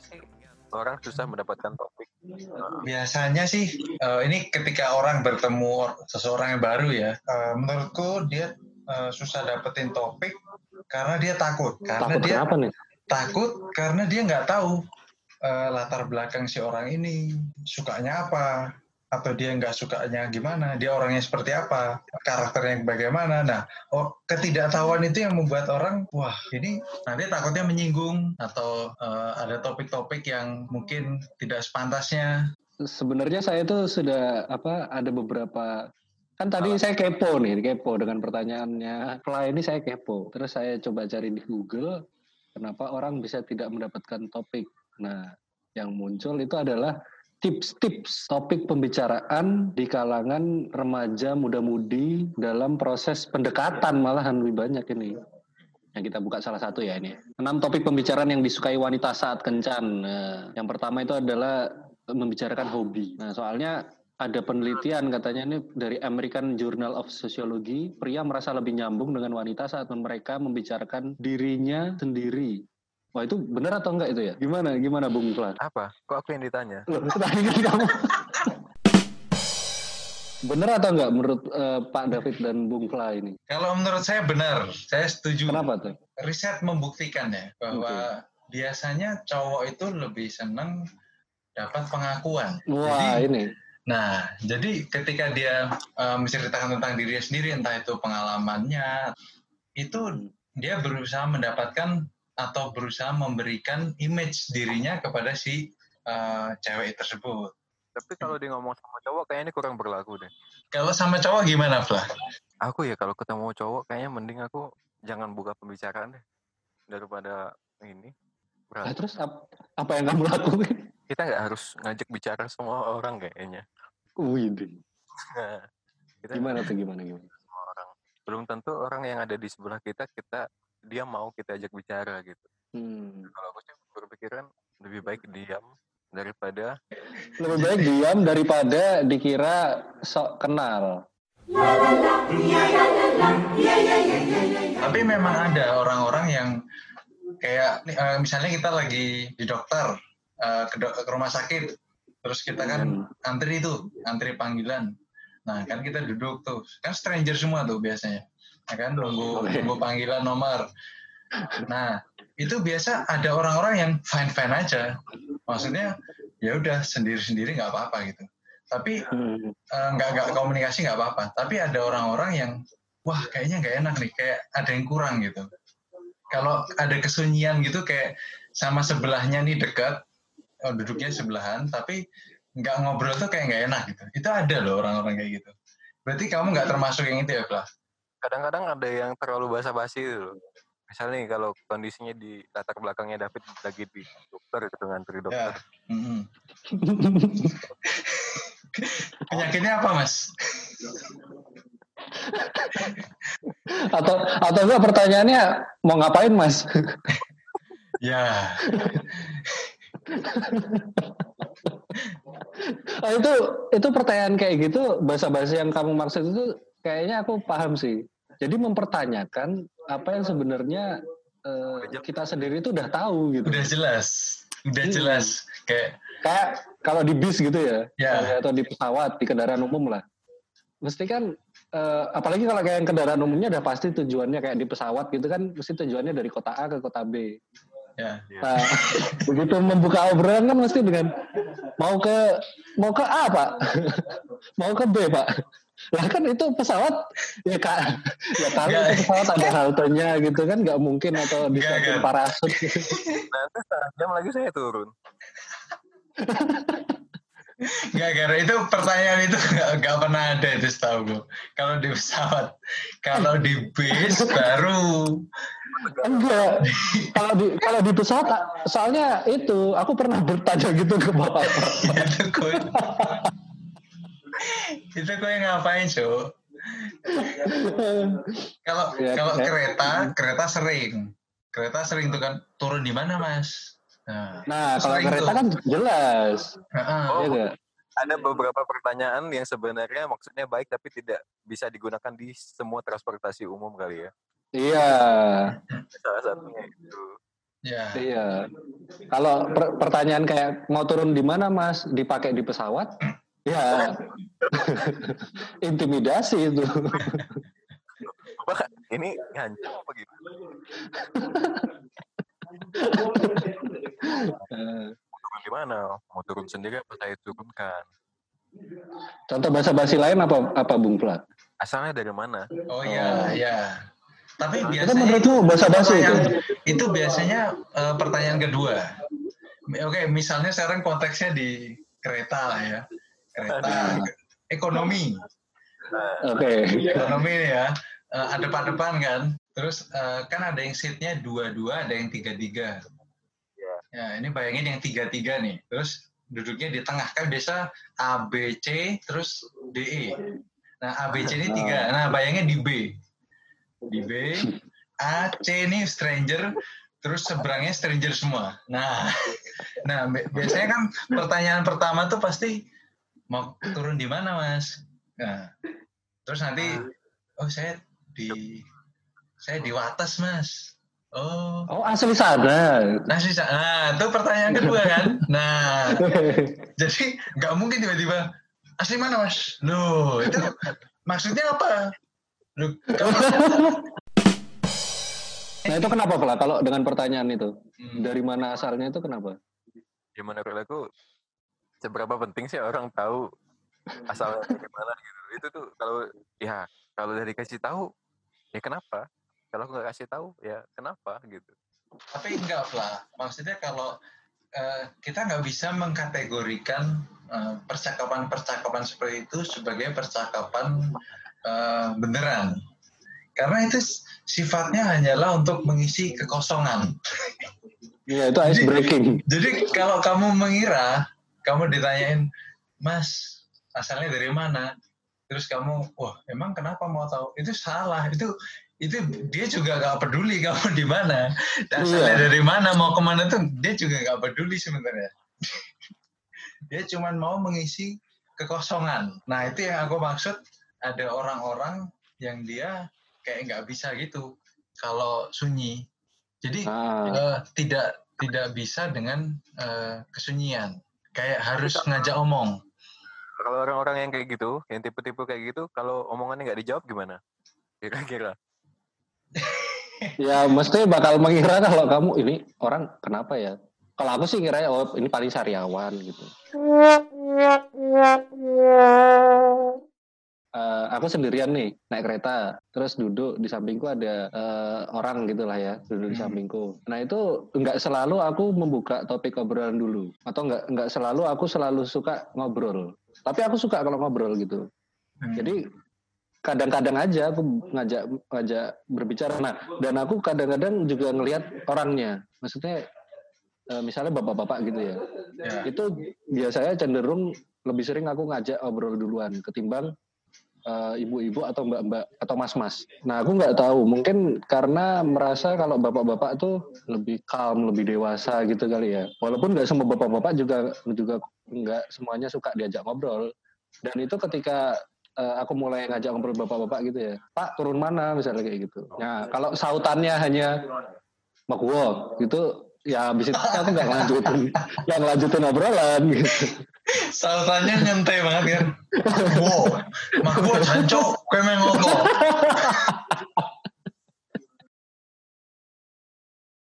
sih orang susah mendapatkan topik? Biasanya sih uh, ini ketika orang bertemu seseorang yang baru ya, uh, menurutku dia uh, susah dapetin topik karena dia takut. Karena Takut dia kenapa nih? takut karena dia nggak tahu uh, latar belakang si orang ini sukanya apa atau dia nggak sukanya gimana, dia orangnya seperti apa, karakternya bagaimana. Nah, oh, ketidaktahuan itu yang membuat orang, wah ini nanti takutnya menyinggung atau uh, ada topik-topik yang mungkin tidak sepantasnya. Sebenarnya saya itu sudah apa ada beberapa kan tadi saya kepo nih, kepo dengan pertanyaannya. Setelah ini saya kepo, terus saya coba cari di Google kenapa orang bisa tidak mendapatkan topik. Nah, yang muncul itu adalah tips-tips topik pembicaraan di kalangan remaja muda-mudi dalam proses pendekatan malahan lebih banyak ini. Yang kita buka salah satu ya ini. Enam topik pembicaraan yang disukai wanita saat kencan. Nah, yang pertama itu adalah membicarakan hobi. Nah, soalnya ada penelitian katanya ini dari American Journal of Sociology, pria merasa lebih nyambung dengan wanita saat mereka membicarakan dirinya sendiri Wah itu benar atau enggak itu ya? Gimana gimana Bung Klan? Apa? Kok aku yang ditanya? Loh, tadi kan kamu. benar atau enggak menurut uh, Pak David dan Bung Kla ini? Kalau menurut saya benar, saya setuju. Kenapa tuh? Riset membuktikan ya bahwa okay. biasanya cowok itu lebih senang dapat pengakuan. Wah Jadi, ini. Nah, jadi ketika dia uh, menceritakan tentang dirinya sendiri, entah itu pengalamannya, itu dia berusaha mendapatkan atau berusaha memberikan image dirinya kepada si uh, cewek tersebut. Tapi kalau dia ngomong sama cowok kayaknya ini kurang berlaku deh. Kalau sama cowok gimana, Flah? Aku ya kalau ketemu cowok kayaknya mending aku jangan buka pembicaraan deh daripada ini. Nah, terus ap apa yang kamu lakukan? Kita nggak harus ngajak bicara semua orang kayaknya. Wih, nah, kita gimana tuh gimana gimana? Semua orang. Belum tentu orang yang ada di sebelah kita kita dia mau kita ajak bicara gitu. Hmm. Kalau aku sih berpikiran lebih baik diam daripada lebih baik diam daripada dikira sok kenal. Tapi memang ada orang-orang yang kayak misalnya kita lagi di dokter ke, ke rumah sakit, terus kita kan hmm. antri itu, antri panggilan. Nah kan kita duduk tuh, kan stranger semua tuh biasanya ya kan nunggu okay. nunggu panggilan nomor. Nah itu biasa ada orang-orang yang fine fine aja, maksudnya ya udah sendiri sendiri nggak apa-apa gitu. Tapi hmm. uh, nggak nggak komunikasi nggak apa-apa. Tapi ada orang-orang yang wah kayaknya nggak enak nih, kayak ada yang kurang gitu. Kalau ada kesunyian gitu kayak sama sebelahnya nih dekat, oh, duduknya sebelahan, tapi nggak ngobrol tuh kayak nggak enak gitu. Itu ada loh orang-orang kayak gitu. Berarti kamu nggak termasuk yang itu ya, Plah? Kadang-kadang ada yang terlalu basa-basi gitu Misalnya nih kalau kondisinya di latar belakangnya David lagi di dokter gitu ngantri dokter. Ya. Mm -hmm. Penyakitnya apa mas? atau atau enggak pertanyaannya mau ngapain mas? ya. nah, itu itu pertanyaan kayak gitu bahasa-bahasa yang kamu maksud itu kayaknya aku paham sih. Jadi mempertanyakan apa yang sebenarnya uh, kita sendiri itu udah tahu gitu. Udah jelas, udah hmm. jelas. Kayak kayak kalau di bis gitu ya, yeah. atau di pesawat, di kendaraan umum lah. Mesti kan, uh, apalagi kalau kayak yang kendaraan umumnya udah pasti tujuannya kayak di pesawat gitu kan, mesti tujuannya dari kota A ke kota B. Ya. Nah, begitu membuka obrolan kan mesti dengan mau ke mau ke A pak, mau ke B pak. Lah kan itu pesawat ya kak, ya kali itu pesawat ada haltenya gitu kan nggak mungkin atau di parasut. Gitu. Nanti setengah jam lagi saya turun. Gak, gara itu pertanyaan itu gak, gak pernah ada itu setahu gue. Kalau di pesawat, kalau di bis baru. Enggak. kalau di kalau di pesawat, soalnya itu aku pernah bertanya gitu ke bapak. Itu gue ngapain cu kalau ya, kalau ya. kereta kereta sering. Kereta sering tuh kan turun di mana mas? Nah, nah kalau kereta tuh. kan jelas. Oh, ya, ada beberapa pertanyaan yang sebenarnya maksudnya baik tapi tidak bisa digunakan di semua transportasi umum kali ya. Iya. Salah satunya itu. Ya. Iya. Kalau per- pertanyaan kayak mau turun di mana mas, dipakai di pesawat, ya intimidasi itu. Wah, ini ngancam apa gitu? Eh, Turun di mana? Mau turun sendiri apa saya turunkan? Contoh bahasa basi lain apa apa Bung Plat? Asalnya dari mana? Oh iya, iya. Tapi Itu biasanya menurutmu bahasa basi itu? itu biasanya eh, pertanyaan kedua. Oke, misalnya sekarang konteksnya di kereta lah ya. Kereta ekonomi. Oke. Ekonomi nih ya. Eh, adep-adepan kan. Terus eh, kan ada yang seatnya dua-dua, ada yang tiga-tiga. Ya, ini bayangin yang tiga-tiga nih. Terus duduknya di tengah kan biasa A, B, C, terus D, E. Nah, A, B, C ini tiga. Nah, bayangin di B. Di B, A, C ini stranger, terus seberangnya stranger semua. Nah, nah bi- biasanya kan pertanyaan pertama tuh pasti mau turun di mana, Mas? Nah, terus nanti, oh saya di saya di Wates, Mas. Oh, Oh asli sana. Nah, sisa, nah itu pertanyaan kedua kan. Nah, jadi nggak mungkin tiba-tiba asli mana mas? Loh, itu maksudnya apa? Loh, Nah itu kenapa Pla? Kalau dengan pertanyaan itu Hmm. dari mana asalnya itu kenapa? Ya menurut aku seberapa penting sih orang tahu asalnya dari mana gitu. Itu tuh kalau ya kalau dari kasih tahu ya kenapa? Kalau aku nggak kasih tahu ya kenapa gitu. Tapi enggak lah. Maksudnya kalau eh, kita nggak bisa mengkategorikan eh, percakapan-percakapan seperti itu sebagai percakapan eh, beneran. Karena itu sifatnya hanyalah untuk mengisi kekosongan. Iya itu ice breaking. Jadi kalau kamu mengira, kamu ditanyain, Mas, asalnya dari mana? Terus kamu, wah, emang kenapa mau tahu? Itu salah. Itu itu dia juga nggak peduli kamu di mana. Asalnya Iya. dari mana, mau ke mana tuh dia juga nggak peduli sebenarnya. dia cuma mau mengisi kekosongan. Nah itu yang aku maksud. Ada orang-orang yang dia kayak nggak bisa gitu kalau sunyi. Jadi Ah, Eh, tidak tidak bisa dengan eh, kesunyian. Kayak harus ngajak omong. Kalau orang-orang yang kayak gitu, yang tipe-tipe kayak gitu, kalau omongannya nggak dijawab gimana? Kira-kira. ya mesti bakal mengira kalau kamu ini orang kenapa ya? Kalau aku sih kira oh ini paling sariawan gitu. Aku sendirian nih naik kereta, terus duduk di sampingku ada eh, orang gitulah ya duduk di Hmm. sampingku. Nah itu nggak selalu aku membuka topik obrolan dulu, atau nggak nggak selalu aku selalu suka ngobrol. Tapi aku suka kalau ngobrol gitu. Hmm. Jadi kadang-kadang aja aku ngajak ngajak berbicara. Nah, dan aku kadang-kadang juga ngelihat orangnya. Maksudnya eh, misalnya bapak-bapak gitu ya. Ya. Itu biasanya cenderung lebih sering aku ngajak obrol duluan ketimbang eh, ibu-ibu atau mbak-mbak atau mas-mas. Nah, aku nggak tahu. Mungkin karena merasa kalau bapak-bapak tuh lebih calm, lebih dewasa gitu kali ya. Walaupun nggak semua bapak-bapak juga juga nggak semuanya suka diajak ngobrol. Dan itu ketika eh, aku mulai ngajak ngobrol bapak-bapak gitu ya, Pak turun mana misalnya kayak gitu. Nah kalau sautannya hanya Makwo gitu, ya habis itu aku nggak lanjutin, nggak lanjutin obrolan gitu. Sausannya nyentai banget kan. Wow, mak gua jancok, kue main.